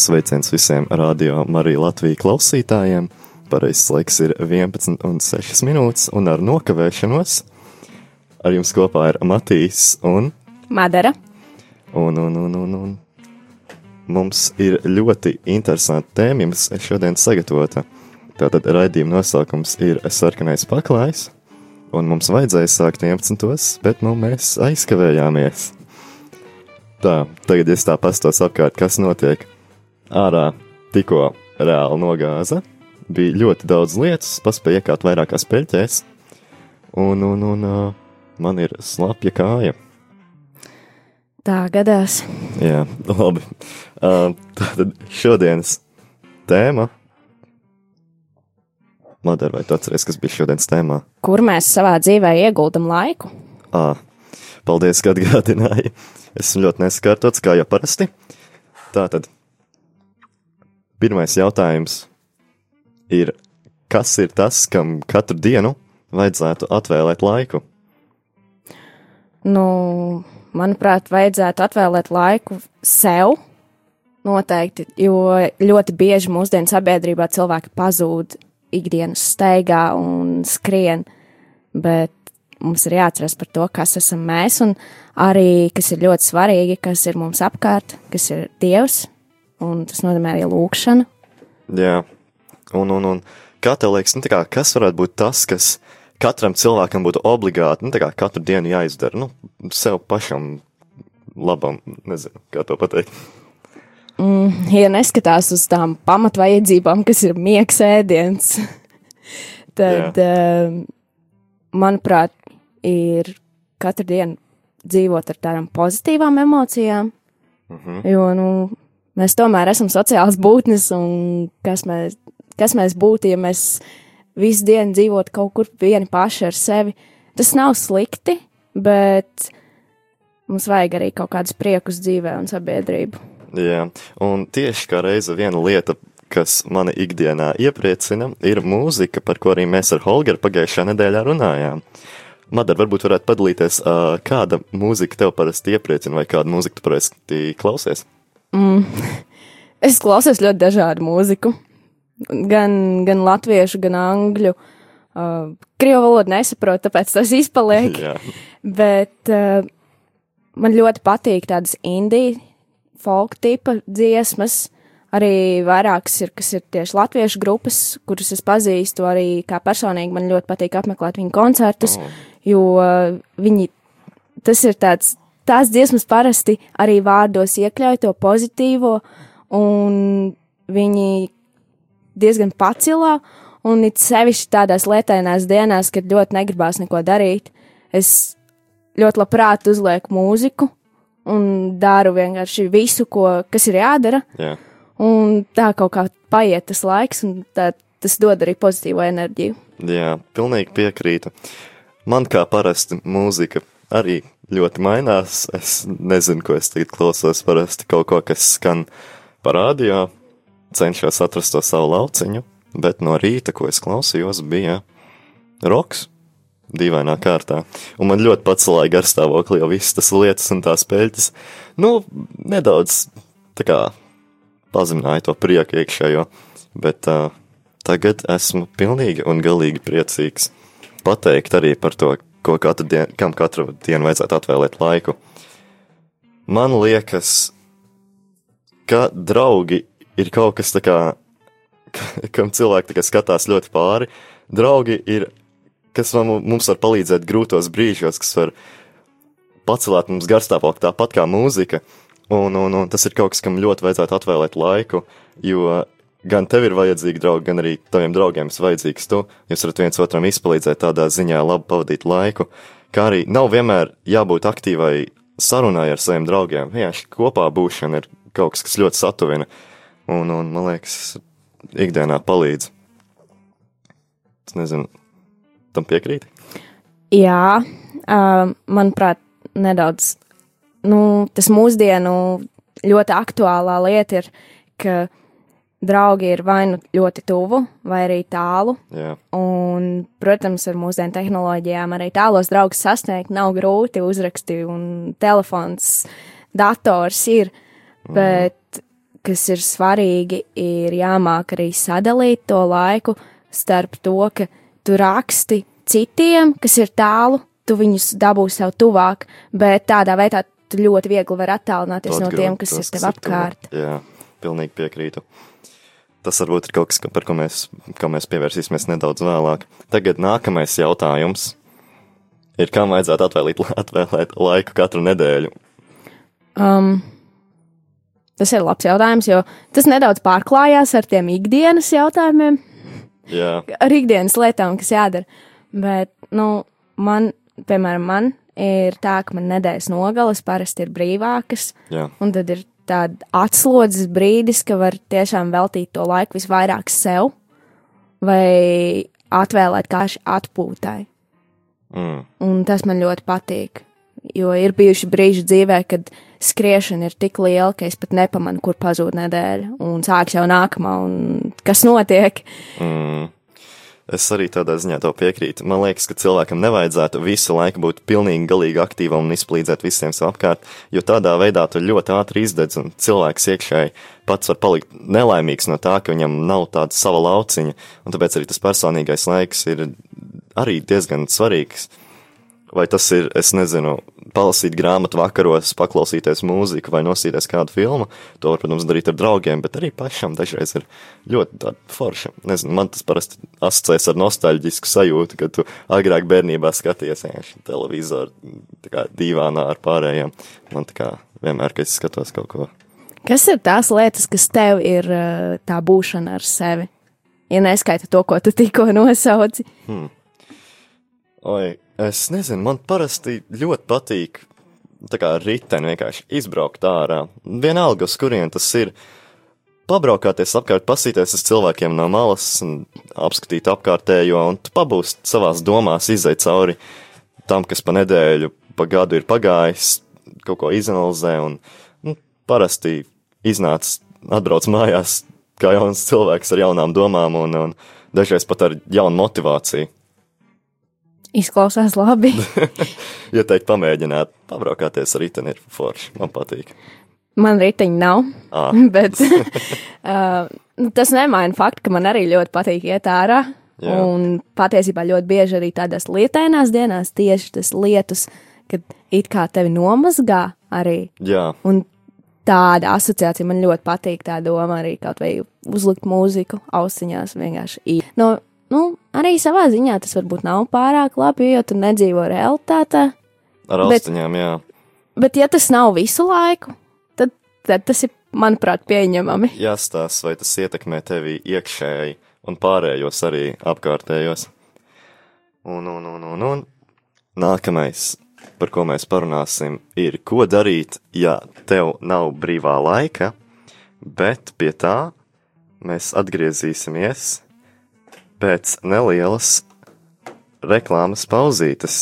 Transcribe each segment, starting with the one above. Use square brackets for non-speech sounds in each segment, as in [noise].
Sveiciens visiem radio Marija Latvijas klausītājiem. Pareizais laiks ir 11 un 6 minūtes, un ar nokavēšanos ar jums kopā ir Matīs un Madara. Un, un, un, un, un. Mums ir ļoti interesanta tēma, jums šodien sagatavota. Tātad raidījuma nosaukums ir Sarkanais paklājs, un mums vajadzēja sākt 11. bet nu mēs aizkavējāmies. Tā, tagad es tā pastos apkārt, kas notiek. Ārā tikko reāli nogāza, bija ļoti daudz lietas, paspēja iekāt vairākās peļķēs, un, un, un man ir slapja kāja. Tā gadās. Jā, labi. Uh, tātad šodienas tēma. Madara, vai tu atceries, kas bija šodienas tēmā? Kur mēs savā dzīvē ieguldam laiku? Ā, paldies, ka atgādināji. Esmu ļoti neskārtots, kā jau parasti. Tātad, pirmais jautājums ir, kas ir tas, kam katru dienu vajadzētu atvēlēt laiku? Nu, manuprāt, vajadzētu atvēlēt laiku sev noteikti, jo ļoti bieži mūsdienu sabiedrībā cilvēki pazūd ikdienas steigā un skrien, bet mums ir jāatceras par to, kas esam mēs, un arī, kas ir ļoti svarīgi, kas ir mums apkārt, kas ir Dievs, un tas nozīmē arī lūkšana. Jā, un, un, un kā tev liekas, nu, kā, kas varētu būt tas, kas katram cilvēkam būtu obligāti, nu, tā kā katru dienu jāizdara, nu, sev pašam labam, nezinu, kā to pateikt. Mm, ja neskatās uz tām pamatvajadzībām, kas ir miegs ēdiens, [laughs] tad, uh, manuprāt, ir katru dienu dzīvot ar tādām pozitīvām emocijām, Mm -hmm. jo, nu, mēs tomēr esam sociāls būtnes, un kas mēs, kas mēs būtu, ja mēs visu dienu dzīvotu kaut kur vieni paši ar sevi. Tas nav slikti, bet mums vajag arī kaut kādus priekus dzīvē un sabiedrību. Jā, un tieši kā reize viena lieta, kas mani ikdienā iepriecina, ir mūzika, par ko arī mēs ar Holgeru pagājušā nedēļā runājām. Madara, varbūt varētu padalīties, kāda mūzika tev parasti iepriecina, vai kādu mūziku tu parasti klausies? Mm. [laughs] Es klausos ļoti dažādu mūziku, gan, gan latviešu, gan angļu. Uh, Krievu valodu nesaprotu, tāpēc tas izpaliek. [laughs] Jā, Bet uh, man ļoti patīk tādas indiju, folk tipa dziesmas. Arī vairākas ir, kas ir tieši latviešu grupas, kuras es pazīstu. Arī kā personīgi man ļoti patīk apmeklēt viņu koncertus, Oh. jo uh, viņi, tas ir tāds, tās dziesmas parasti arī vārdos iekļauj to pozitīvo, un viņi diezgan pacilā, un it sevišķi tādās lietainās dienās, kad ļoti negribās neko darīt. Es ļoti labprāt uzlieku mūziku un daru vienkārši visu, ko, kas ir jādara. jā. Un tā kaut kā paiet tas laiks, un tā, tas dod arī pozitīvu enerģiju. Jā, pilnīgi piekrītu. Man kā parasti mūzika arī ļoti mainās. Es nezinu, ko es tagad klausos. Parasti kaut ko, kas skan parādījā, cenšos atrast to savu lauciņu, bet no rīta, ko es klausījos, bija roks. Dīvainā kārtā. Un man ļoti pacelāja garstāvokli jau visas tas lietas un tās peļķes. Nu, nedaudz tā kā pazemināja to prieku iekšējo, bet uh, tagad esmu pilnīgi un galīgi priecīgs pateikt arī par to, ko katru dienu, kam katru dienu vajadzētu atvēlēt laiku. Man liekas, ka draugi ir kaut kas tā kā, [laughs] kam cilvēki kā skatās ļoti pāri. Draugi ir, kas man, mums var palīdzēt grūtos brīžos, kas var pacelēt mums garstāvokli tāpat kā mūzika. Un, un, un tas ir kaut kas, kam ļoti vajadzētu atvēlēt laiku, jo gan tev ir vajadzīgi draugi, gan arī taviem draugiem ir vajadzīgs tu. Jūs varat viens otram izpalīdzēt tādā ziņā, labi pavadīt laiku. Kā arī nav vienmēr jābūt aktīvai sarunai ar saviem draugiem. Vienkārši kopā būšana ir kaut kas, kas ļoti satuvina. Un, un man liekas, ikdienā palīdz. Es nezinu, tam piekrīt. Jā, uh, manuprāt, nedaudz nu, tas mūsdienu ļoti aktuālā lieta ir, ka draugi ir vai nu ļoti tuvu, vai arī tālu. Jā, Un, protams, ar mūsdienu tehnoloģijām arī tālos draugus sasniegt nav grūti. Uzraksti un telefons, dators ir. Bet kas ir svarīgi, ir jāmāk arī sadalīt to laiku starp to, ka tu raksti citiem, kas ir tālu, tu viņus dabūsi sev tuvāk, bet tādā veidā tu ļoti viegli vari attālināties Ļoti no grūti tiem, kas tos, ir tev tuvu. apkārt. Jā, pilnīgi piekrītu. Tas varbūt ir kaut kas, ka- par ko mēs, ko mēs pievērsīsimies nedaudz vēlāk. Tagad nākamais jautājums ir, kam vajadzētu atvēlīt, [laughs] atvēlēt laiku katru nedēļu? Um, tas ir labs jautājums, jo tas nedaudz pārklājās ar tiem ikdienas jautājumiem, Jā, [laughs] ar ikdienas lietām, kas jādara. Bet, nu, man, piemēram, man ir tā, ka man nedēļas nogales parasti ir brīvākas, jā, un tad ir tāda atslodzes brīdis, ka var tiešām veltīt to laiku visvairāk sev, vai atvēlēt kāši atpūtai. mm, Un tas man ļoti patīk. Jo ir bijuši brīži dzīvē, kad skriešana ir tik liela, ka es pat nepamanu, kur pazūd nedēļa, un sāks jau nākamā, un kas notiek. mm. Es arī tādā ziņā to piekrītu. Man liekas, ka cilvēkam nevajadzētu visu laiku būt pilnīgi galīgi aktīvam un izplīdzēt visiem sev apkārt, jo tādā veidā tu ļoti ātri izdedz un cilvēks iekšēji pats var palikt nelaimīgs no tā, ka viņam nav tāda sava lauciņa, un tāpēc arī tas personīgais laiks ir arī diezgan svarīgs. Vai tas ir, es nezinu, palasīt grāmatu vakaros, paklausīties mūziku vai nosīties kādu filmu. To var, protams, darīt ar draugiem, bet arī pašam dažreiz ir ļoti forša. Nezinu, man tas parasti asociēs ar nostalģisku sajūtu, kad tu agrāk bērnībā skaties vienkārši televizoru, tā kā divānā ar pārējiem. Man tā kā vienmēr, kad es skatos kaut ko. Kas ir tās lietas, kas tev ir tā būšana ar sevi? Ja neskaita to, ko tu tikko nosauci. Oi, es nezinu, man parasti ļoti patīk tā kā riteni vienkārši izbraukt ārā. Vienalga, uz kurien tas ir. Pabraukāties apkārt, pasīties uz cilvēkiem no malas, apskatīt apkārtējo, un tu pabūst savās domās, izai cauri tam, kas pa nedēļu, pa gadu ir pagājis, kaut ko izanalizē, un nu, parasti iznāc, atbrauc mājās kā jauns cilvēks ar jaunām domām, un, un dažreiz pat ar jaunu motivāciju. Izklausās labi. [laughs] Ieteikt pamēģināt, pabraukāties ar riteni ir forši, man patīk. Man riteņi nav, [laughs] [laughs] Ā, bet uh, nu, tas nemaina faktu, ka man arī ļoti patīk iet ārā. Jā. Un patiesībā ļoti bieži arī tādās lietainās dienās tieši tas lietus, kad it kā tevi nomazgā arī. jā, Un tāda asociācija man ļoti patīk. Tā doma arī kaut vai uzlikt mūziku ausiņās vienkārši. i- No, nu, arī savā ziņā tas varbūt nav pārāk labi, jo tu nedzīvo realitātē. ar austiņām, jā. Bet, ja tas nav visu laiku, tad, tad tas ir, manuprāt, pieņemami. Jāstāsta, vai tas ietekmē tevi iekšēji un pārējos arī apkārtējos. Un, un, un, un, un. Nākamais, par ko mēs parunāsim, ir, ko darīt, ja tev nav brīvā laika, bet pie tā mēs atgriezīsimies pēc nelielas reklāmas pauzītes.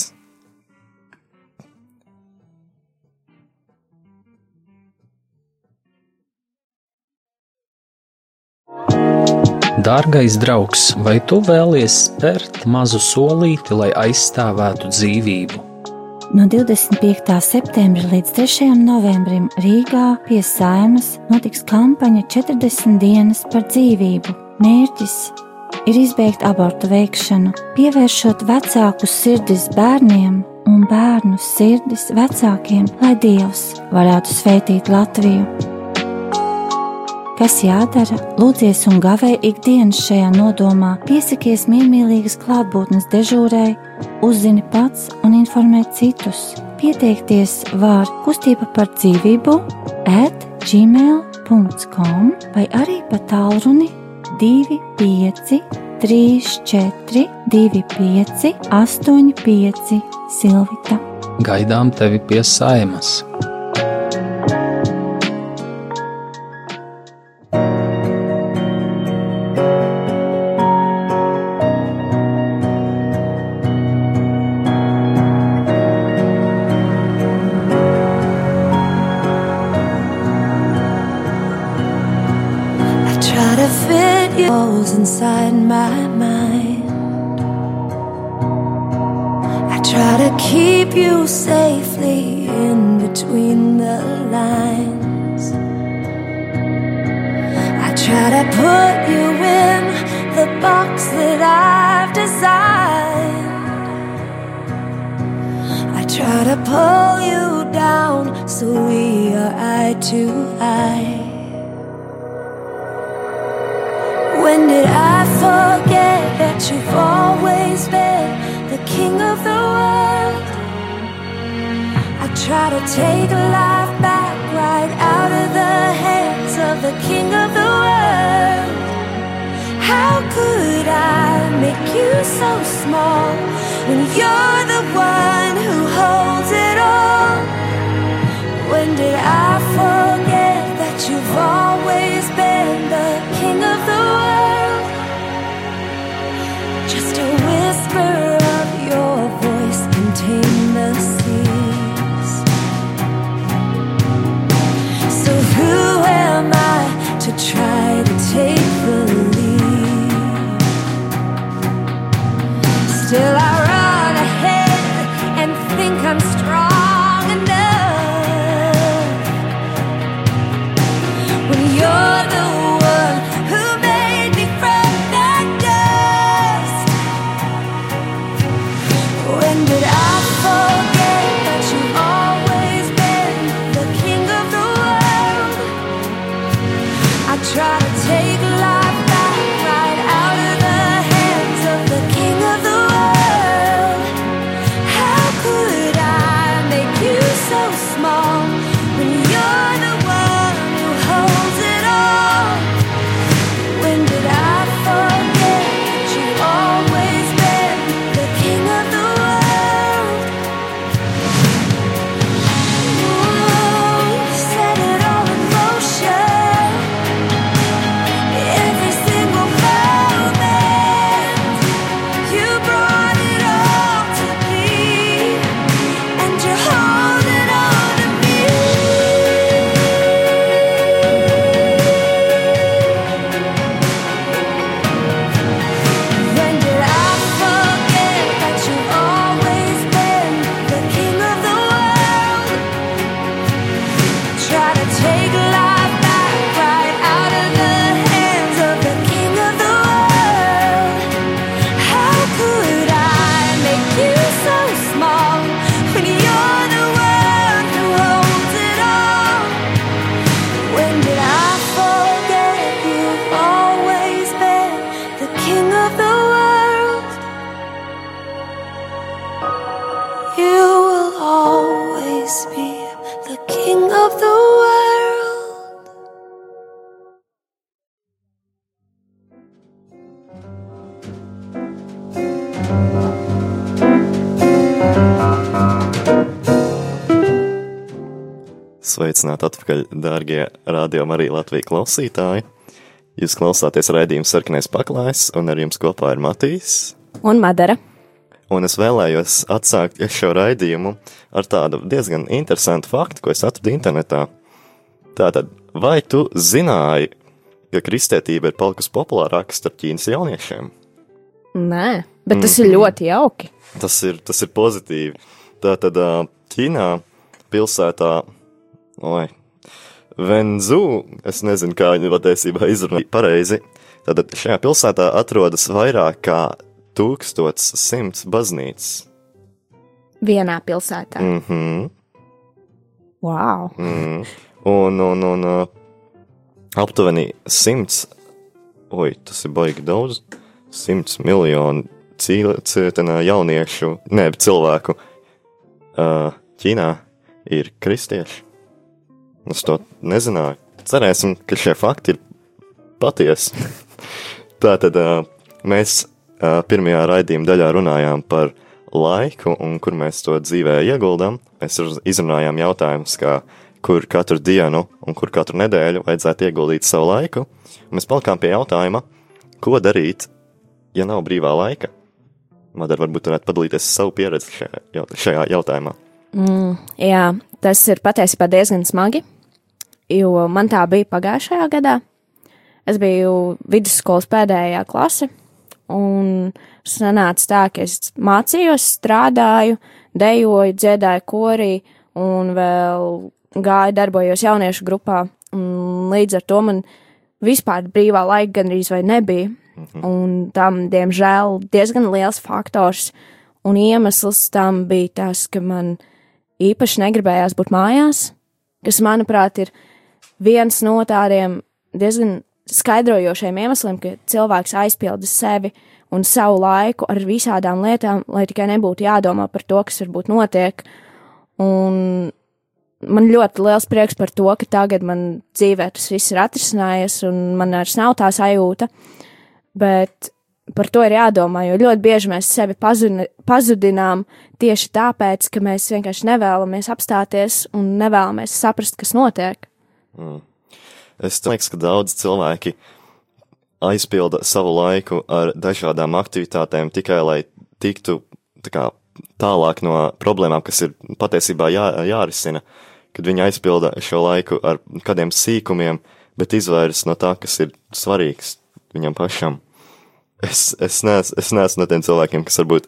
Dārgais draugs, vai tu vēlies spērt mazu solīti, lai aizstāvētu dzīvību? No 25. septembra līdz 3. novembrim Rīgā pie Saimas notiks kampaņa 40 dienas par dzīvību. Mērķis ir izbeigt abortu veikšanu, pievēršot vecāku sirdis bērniem un bērnu sirdis vecākiem, lai Dievs varētu svētīt Latviju. Kas jādara? Lūdzies un gavē ikdienas šajā nodomā, piesakies miermīlīgas klātbūtnes dežūrai, uzzini pats un informē citus. Pieteikties var kustība par dzīvību, at gmail.com vai arī pa tālruni 25 34 25 85 Silvita. Gaidām tevi pie saimas! King of the world? I try to take life back right out of the hands of the king of the world. How could I make you so small when you're the one who holds it all? When did I forget that you've always been the king of the world? Just a whisper till I Sveicināti atpakaļ, dārgie rādījumi arī Latvijas klausītāji. Jūs klausāties raidījuma sarkanais paklājs, un ar jums kopā ir Matīs. Un Madara. Un es vēlējos atsākt šo raidījumu ar tādu diezgan interesantu faktu, ko es atradu internetā. Tātad, vai tu zināji, ka kristietība ir palikusi populārāka starp Ķīnas jauniešiem? Nē, bet tas ir ļoti jauki. Tas ir, tas ir pozitīvi. Tātad Ķīnā pilsētā, oi, Venzu, es nezinu, kā viņu patiesībā izrunāja pareizi. Tātad šajā pilsētā atrodas vairāk kā 1100 baznīcas. Vienā pilsētā. Mm. Mhm. Wow. Mm. Un, un, un ā, aptuveni 100, oi, tas ir baigi daudz, 100 miljonu cīlētenā jauniešu, ne, cilvēku ā, Ķīnā ir kristieši. Es to nezināju. Cerēsim, ka šie fakti ir patiesi. [laughs] Tātad mēs pirmajā raidījuma daļā runājām par laiku un kur mēs to dzīvē ieguldam. Mēs izrunājām jautājumus, kā kur katru dienu un kur katru nedēļu vajadzētu ieguldīt savu laiku. Un mēs palikām pie jautājuma, ko darīt, ja nav brīvā laika. Madara varbūt varētu padalīties ar savu pieredzi šajā, šajā jautājumā. Jā, tas ir patiesībā diezgan smagi, jo man tā bija pagājušajā gadā. Es biju vidusskolas pēdējā klase, un sanāca tā, ka es mācījos, strādāju, dejoju, dziedāju korī, un vēl gāju, darbojos jauniešu grupā. Un līdz ar to man vispār brīvā laika gandrīz vai nebija. Un tam, diemžēl, diezgan liels faktors un iemesls tam bija tas, ka man īpaši negribējās būt mājās, kas, manuprāt, ir viens no tādiem diezgan skaidrojošiem iemesliem, ka cilvēks aizpilda sevi un savu laiku ar visādām lietām, lai tikai nebūtu jādomā par to, kas varbūt notiek. Un man ļoti liels prieks par to, ka tagad man dzīvē tas viss ir atrisinājies, un man vairs nav tā sajūta. Bet par to ir jādomā, jo ļoti bieži mēs sevi pazudin, pazudinām tieši tāpēc, ka mēs vienkārši nevēlamies apstāties un nevēlamies saprast, kas notiek. Mm. Es domāju, ka daudz cilvēki aizpilda savu laiku ar dažādām aktivitātēm tikai lai tiktu tā kā, tālāk no problēmām, kas ir patiesībā jā, jārisina, kad viņi aizpilda šo laiku ar kādiem sīkumiem, bet izvairas no tā, kas ir svarīgs viņam pašam. Es, es, neesmu, es neesmu no tiem cilvēkiem, kas varbūt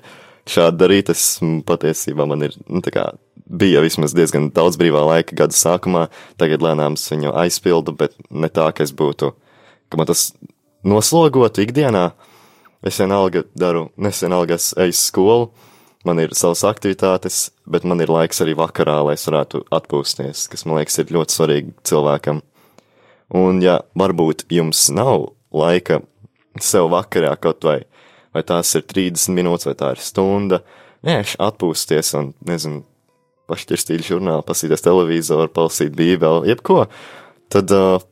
šādi darīt. Es patiesībā man ir, nu, tā kā bija vismaz diezgan daudz brīvā laika gada sākumā, tagad lēnām es viņu aizpildu, bet ne tā, ka es būtu, ka man tas noslogotu ikdienā. Es vienalga daru, nesenalga es eju skolu, man ir savas aktivitātes, bet man ir laiks arī vakarā, lai es varētu atpūsties, kas man liekas ir ļoti svarīgi cilvēkam. Un ja varbūt jums nav laika sev vakarā kaut vai, vai tās ir 30 minūtes, vai tā ir stunda, vienkārši atpūsties un, nezinu, pašķirstīt žurnālu, pasīties televizoru, palasīt bībeli, jebko, tad, uh,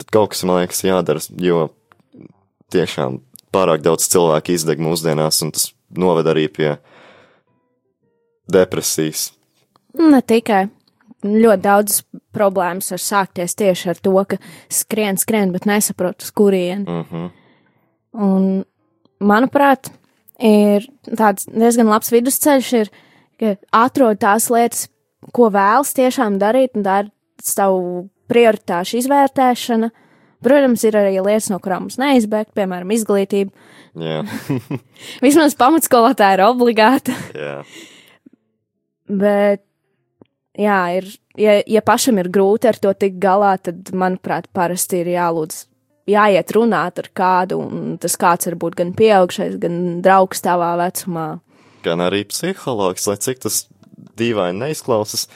tad kaut kas, man liekas, jādara, jo tiešām pārāk daudz cilvēku izdeg mūsdienās, un tas noved arī pie depresijas. Ne tikai. Ļoti daudz problēmas var sākties tieši ar to, ka skrien, skrien, bet nesaprot, uz kurieni. Mm -hmm. Un, manuprāt, ir tāds diezgan labs vidusceļš, ir, ka atrod tās lietas, ko vēlas tiešām darīt, un tā ir savu prioritāšu izvērtēšana. Protams, ir arī lietas, no kurām mums neizbēgt, piemēram, izglītība. Jā, [laughs] Vismaz pamatskolā tā ir obligāta. jā. [laughs] Bet, jā, ir, ja, ja pašam ir grūti ar to tikt galā, tad, manuprāt, parasti ir jālūdz, jāiet runāt ar kādu, un tas kāds var būt gan pieaugšais, gan draugs tavā vecumā. Gan arī psihologs, lai cik tas dīvaini neizklausas,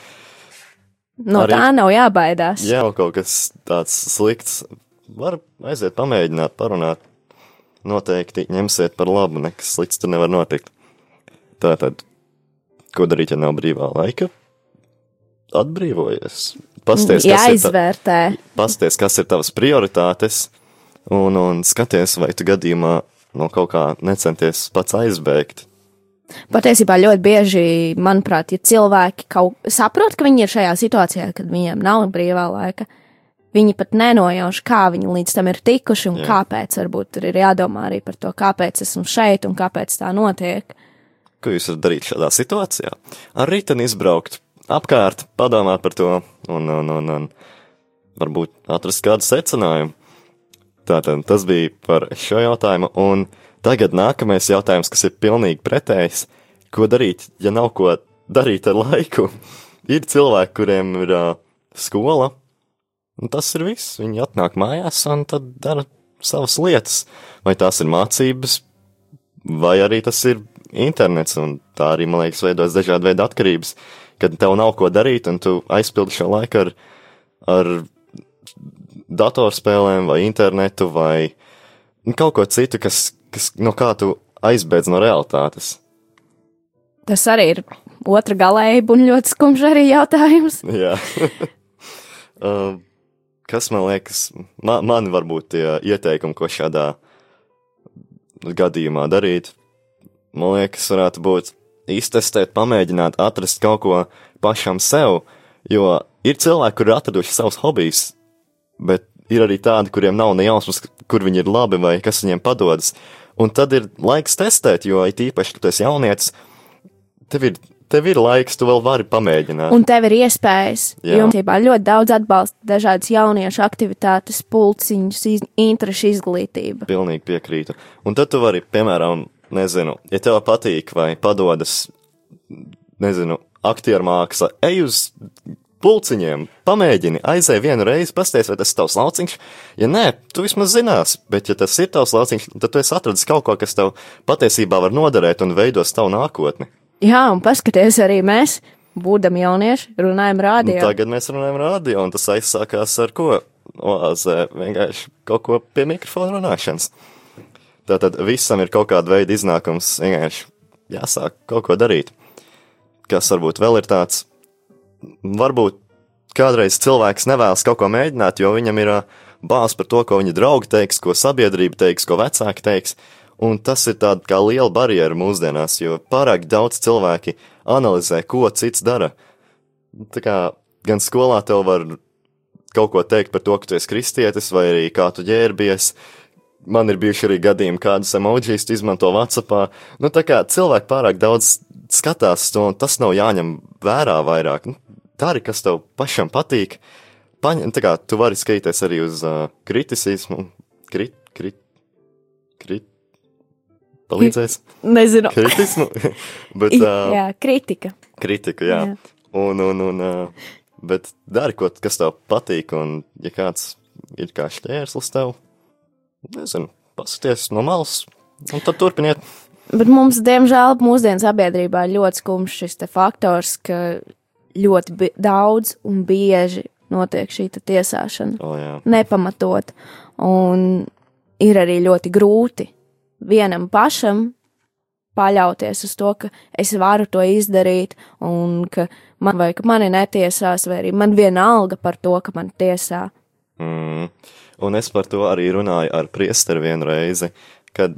No Arī- tā nav jābaidās. ja jau kaut kas tāds slikts, var aiziet pamēģināt, parunāt. Noteikti ņemsiet par labu, nekas slikts tur nevar notikt. Tātad, ko darīt, ja nav brīvā laika? Atbrīvojies. Pasties, ta, Jāizvērtē. pasties, kas ir tavas prioritātes, un, un skaties, vai tu gadījumā no kaut kā necenties pats aizbēgt. Patiesībā ļoti bieži, manuprāt, ja cilvēki kaut saprot, ka viņi ir šajā situācijā, kad viņiem nav brīvā laika, viņi pat nenojauš, kā viņi līdz tam ir tikuši un Jā. Kāpēc. Varbūt tur ir jādomā arī par to, kāpēc esmu šeit un kāpēc tā notiek. Ko jūs varat darīt šādā situācijā? Ar riteni izbraukt apkārt, padomāt par to un, un, un, un varbūt atrast kādu secinājumu. Tātad tas bija par šo jautājumu, un tagad nākamais jautājums, kas ir pilnīgi pretējs. Ko darīt, ja nav ko darīt ar laiku? [laughs] Ir cilvēki, kuriem ir uh, skola, un tas ir viss. Viņi atnāk mājās un tad dara savas lietas. Vai tās ir mācības, vai arī tas ir internets, un tā arī, man liekas, veidojas dažādi veidi atkarības, kad tev nav ko darīt, un tu aizpildi šo laiku ar, ar datorspēlēm, vai internetu, vai nu, kaut ko citu, kas, kas no kā tu aizbēdz no realitātes. Tas arī ir otra galējība un ļoti skumjš arī jautājums. [laughs] Jā. [laughs] uh, kas man liekas, man, man varbūt tie ieteikumi, ko šādā gadījumā darīt, man liekas, varētu būt iztestēt, pamēģināt atrast kaut ko pašam sev, jo ir cilvēki, kuri atraduši savus hobijus, bet ir arī tādi, kuriem nav ne jausmas, kur viņi ir labi vai kas viņiem padodas. Un tad ir laiks testēt, jo it īpaši, kad tu esi jaunietis, tev ir, tev ir laiks, tu vēl vari pamēģināt. Un tev ir iespējas. Būtībā ļoti daudz atbalsta dažādas jauniešu aktivitātes, pulciņus, iz, interešu izglītība. Pilnīgi piekrītu. Un tad tu vari, piemēram, nezinu, ja tev patīk vai padodas, nezinu, aktieru māksla, ej uz pulciņiem, pamēģini, aizēj vienu reizi, pasties, vai tas ir tavs lauciņš. Ja nē, tu vismaz zinās, bet ja tas ir tavs lauciņš, tad tu esi atradis kaut ko, kas tev patiesībā var noderēt un veidos tavu nākotni. Jā, un paskaties arī mēs, būdami jaunieši, runājam Nu, rādio. tagad mēs runājam radio, un tas aizsākās ar ko? Oāzē vienkārši kaut ko pie mikrofona runāšanas. Tātad visam ir kaut kāda veida iznākums, vienkārši jāsāk kaut ko darīt. Kas varbūt vēl ir tāds, varbūt kādreiz cilvēks nevēlas kaut ko mēģināt, jo viņam ir bāzes par to, ko viņa draugi teiks, ko sabiedrība teiks, ko vecāki teiks. Un tas ir tāda kā liela barjera mūsdienās, jo pārāk daudz cilvēki analizē, ko cits dara. Tā kā gan skolā tev var kaut ko teikt par to, ka tu esi kristietis, vai arī kā tu ģērbies. Man ir bijuši arī gadījumi, kādas emocijas izmanto Whatsappā. Nu, tā kā cilvēki pārāk daudz skatās to, un tas nav jāņem vērā vairāk. Nu, dari, kas tev pašam patīk. Paņem, tā kā tu vari skatīties arī uz uh, kriticismu, krit, krit, krit, palīdzēs, Nezinu. kritismu, [laughs] bet uh, Jā, kritika. kritika, jā. Jā. jā. Un, un, un, uh, bet dari, ko, kas tev patīk, un ja kāds ir kā šķērslis tev, nezinu, paskaties no malas, un tad turpiniet. Bet mums, diemžēl, mūsdienu sabiedrībā ir ļoti skumjš šis faktors, ka ļoti daudz un bieži notiek šī tiesāšana. O, jā. nepamatot. Un ir arī ļoti grūti vienam pašam paļauties uz to, ka es varu to izdarīt, un ka man vai ka mani netiesās, vai arī man vienalga par to, ka man tiesā. Mm. Un es par to arī runāju ar priesteri vienu reizi, kad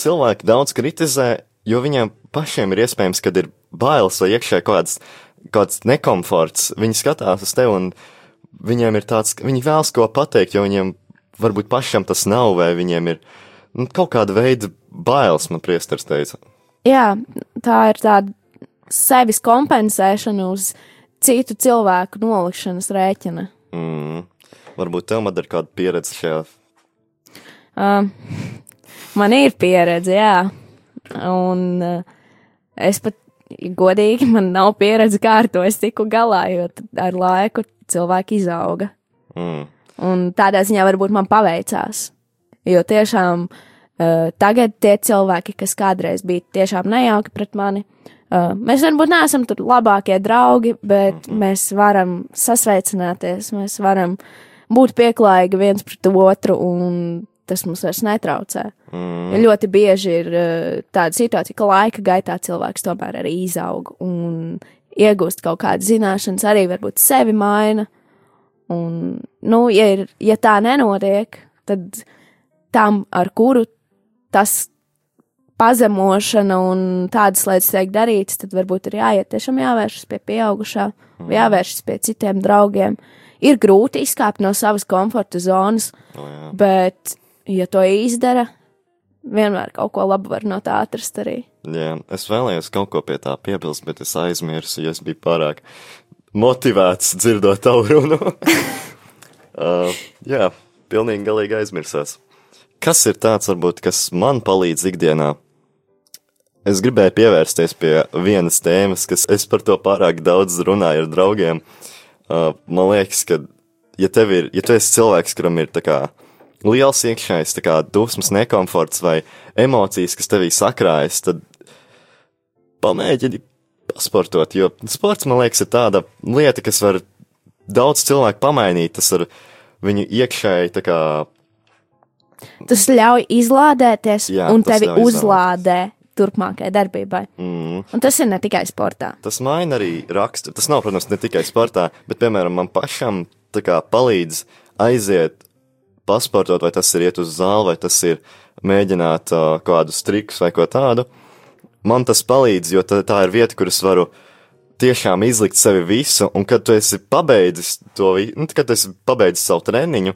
cilvēki daudz kritizē, jo viņiem pašiem ir iespējams, kad ir bailes vai iekšē kāds, kāds nekomforts. Viņi skatās uz tevi un viņiem ir tāds, viņi vēlas ko pateikt, jo viņiem varbūt pašam tas nav, vai viņiem ir nu, kaut kāda veida bailes, man priesteris teica. Jā, tā ir tāda sevis kompensēšana uz citu cilvēku nolikšanas rēķina. Mm. Varbūt tev ir kāda pieredze šajā. Uh, man ir pieredze, jā. Un uh, es pat godīgi, man nav pieredze, kā ar to es tiku galā, jo ar laiku cilvēki izauga. Mm. Un tādā ziņā varbūt man paveicās. Jo tiešām uh, tagad tie cilvēki, kas kādreiz bija tiešām nejauki pret mani, uh, mēs varbūt neesam tur labākie draugi, bet mēs varam sasveicināties, mēs varam būt pieklājīgi viens pret otru, un tas mums vairs netraucē. Mm. Ļoti bieži ir uh, tāda situācija, ka laika gaitā cilvēks tomēr arī izaug un iegūst kaut kādas zināšanas, arī varbūt sevi maina. Un, nu, ja, ir, ja tā nenotiek, tad tam, ar kuru tas pazemošana un tādas lietas tiek darītas, tad varbūt ir jāiet tiešām jāvēršas pie pieaugušā, vai jāvēršas pie citiem draugiem. Ir grūti izkāpt no savas komforta zonas, O, jā. bet, ja to izdara, vienmēr kaut ko labu var no tā atrast arī. Jā, es vēlējos kaut ko pie tā piebilst, bet es aizmirsu, jo es biju pārāk motivēts dzirdot tavu runu. [laughs] uh, jā, pilnīgi galīgi aizmirsās. Kas ir tāds, varbūt, kas man palīdz ikdienā? Es gribēju pievērsties pie vienas tēmas, kas es par to pārāk daudz runāju ar draugiem. Uh, man liekas, ka, ja tev ir, ja tu esi cilvēks, kuram ir kā liels iekšējs, kā dusmas, nekomforts vai emocijas, kas tevī sakrājas, tad pamēģini pasportot, jo sports, man liekas, ir tāda lieta, kas var daudz cilvēku pamainīt, tas ar viņu iekšēji, kā, Tas ļauj izlādēties, Jā, un tevi uzlādē turpmākajai darbībai. mm, Un tas ir ne tikai sportā. tas maina arī raksturu. Tas nav, protams, ne tikai sportā, bet, piemēram, man pašam kā palīdz aiziet, pasportot, vai tas ir iet uz zāli, vai tas ir mēģināt uh, kādus trikus vai ko tādu. Man tas palīdz, jo tā, tā ir vieta, kur es varu tiešām izlikt sevi visu, un kad tu esi pabeidzis to, nu, kad tu esi pabeidzis savu treniņu,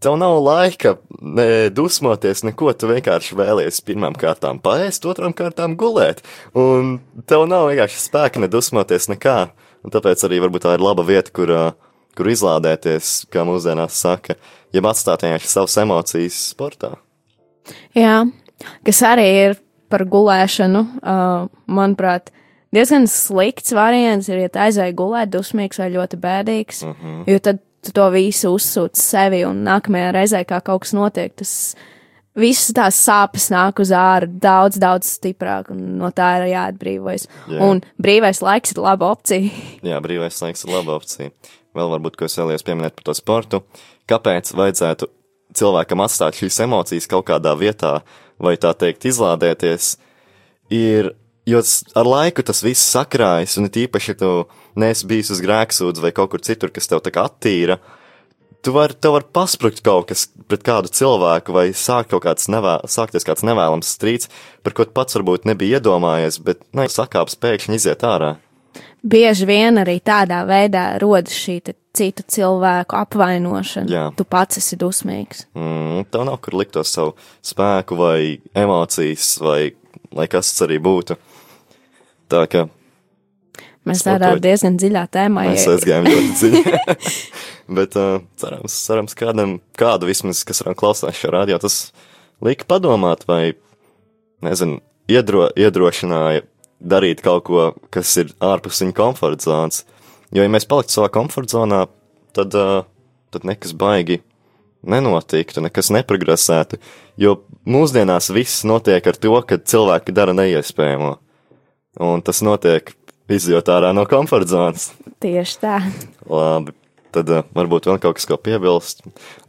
tev nav laika ne dusmoties, neko. Tu vienkārši vēlies pirmām kārtām paēst, otrām kārtām gulēt. Un tev nav vienkārši spēka nedusmoties nekā. Un tāpēc arī varbūt tā ir laba vieta, kur, kur izlādēties, kā mūsdienās saka, jeb atstāt vienkārši savas emocijas sportā. Jā, kas arī ir par gulēšanu, uh, manuprāt, diezgan slikts variants ir, ja aizēji gulēt, dusmīgs vai ļoti bēdīgs, mm Mhm. -hmm. jo tad tu to visu uzsūti sevi un nākamajā reizē, kā kaut kas notiek, tas visas tās sāpes nāk uz ārā daudz, daudz stiprāk, un no tā ir jāatbrīvojas. Jā. Un brīvais laiks ir laba opcija. [laughs] Jā, brīvais laiks ir laba opcija. Vēl varbūt, ko es vēlējos pieminēt par to sportu. Kāpēc vajadzētu cilvēkam atstāt šīs emocijas kaut kādā vietā, vai tā teikt, izlādēties, ir, jo ar laiku tas viss sakrājas, un īpaši, ja tu neesi bijis uz grēksūdzi vai kaut kur citur, kas tev tā kā attīra, tu vari, tev var pasprukt kaut kas pret kādu cilvēku, vai sākt kaut kāds nevēl, sākties kāds nevēlams strīds, par ko tu pats varbūt nebija iedomājies, bet, nu, sakāps pēkšņi iziet ārā. Bieži vien arī tādā veidā rodas šī citu cilvēku apvainošana. Jā. Tu pats esi dusmīgs. Mm, tev nav kur likt to savu spēku vai emocijas, vai lai kas tas arī būtu. Tā kā Mēs tādā diezgan dziļā tēmā mēs ie- aizgājām ļoti dziļi. [laughs] Bet uh, cerams, cerams, kādam, kādu vismaz, kas klausās šo rādio, tas lika padomāt, vai, nezinu, iedro, iedrošināja darīt kaut ko, kas ir ārpus viņa komforta zonas. Jo, ja mēs paliktu savā komforta zonā, tad, uh, tad nekas baigi nenotiktu, nekas neprogresētu. Jo mūsdienās viss notiek ar to, ka cilvēki dara neiespējamo. Un tas notiek izjūt ārā no komforta zonas. Tieši tā. Labi, tad uh, varbūt vēl kaut kas, ko piebilst.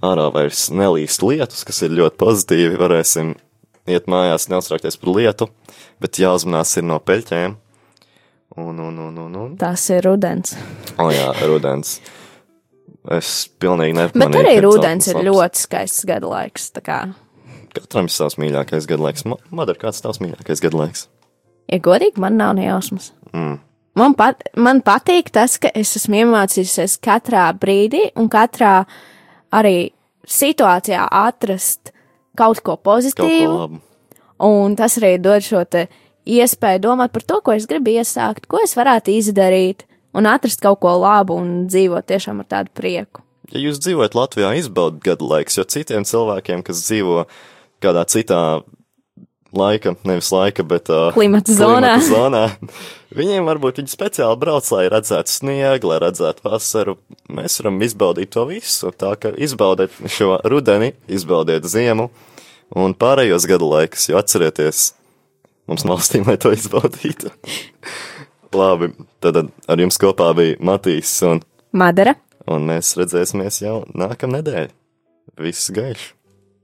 Ārā vairs nelīst lietus, kas ir ļoti pozitīvi. Varēsim iet mājās, neuztraukties par lietu, bet jāuzmanās ir no peļķēm. Un, un, un, un, un. Tas ir rudens. O jā, rudens. Es pilnīgi Bet nepamanīju. arī ka rudens ir lapas. ļoti skaists gada laiks. tā kā. Katram ir savs mīļākais gadlaiks. Ma- Madara, kāds tavs mīļākais gadlaiks? Ja godīgi, man nav nejausmas. Mm. Man, pat, man patīk tas, ka es esmu iemācījusies katrā brīdī un katrā arī situācijā atrast kaut ko Kaut ko pozitīvu. Un tas arī dod šo iespēju domāt par to, ko es gribu iesākt, ko es varētu izdarīt, un atrast kaut ko labu un dzīvot tiešām ar tādu prieku. Ja jūs dzīvojat Latvijā, izbaudiet gadu laiks, jo citiem cilvēkiem, kas dzīvo kādā citā laika, nevis laika, bet uh, Klimata zonā. klimata [laughs] zonā, viņiem varbūt viņi speciāli brauc, lai redzētu sniegu, lai redzētu vasaru. Mēs varam izbaudīt to visu, tā ka izbaudiet šo rudeni, izbaudiet ziemu un pārējos gadu laikus, jo atcerieties, mums valstīm, lai to izbaudītu. [laughs] Labi, tad ar jums kopā bija Matīs un Madara, Un mēs redzēsimies jau nākamnedēļ. Viss gaišs!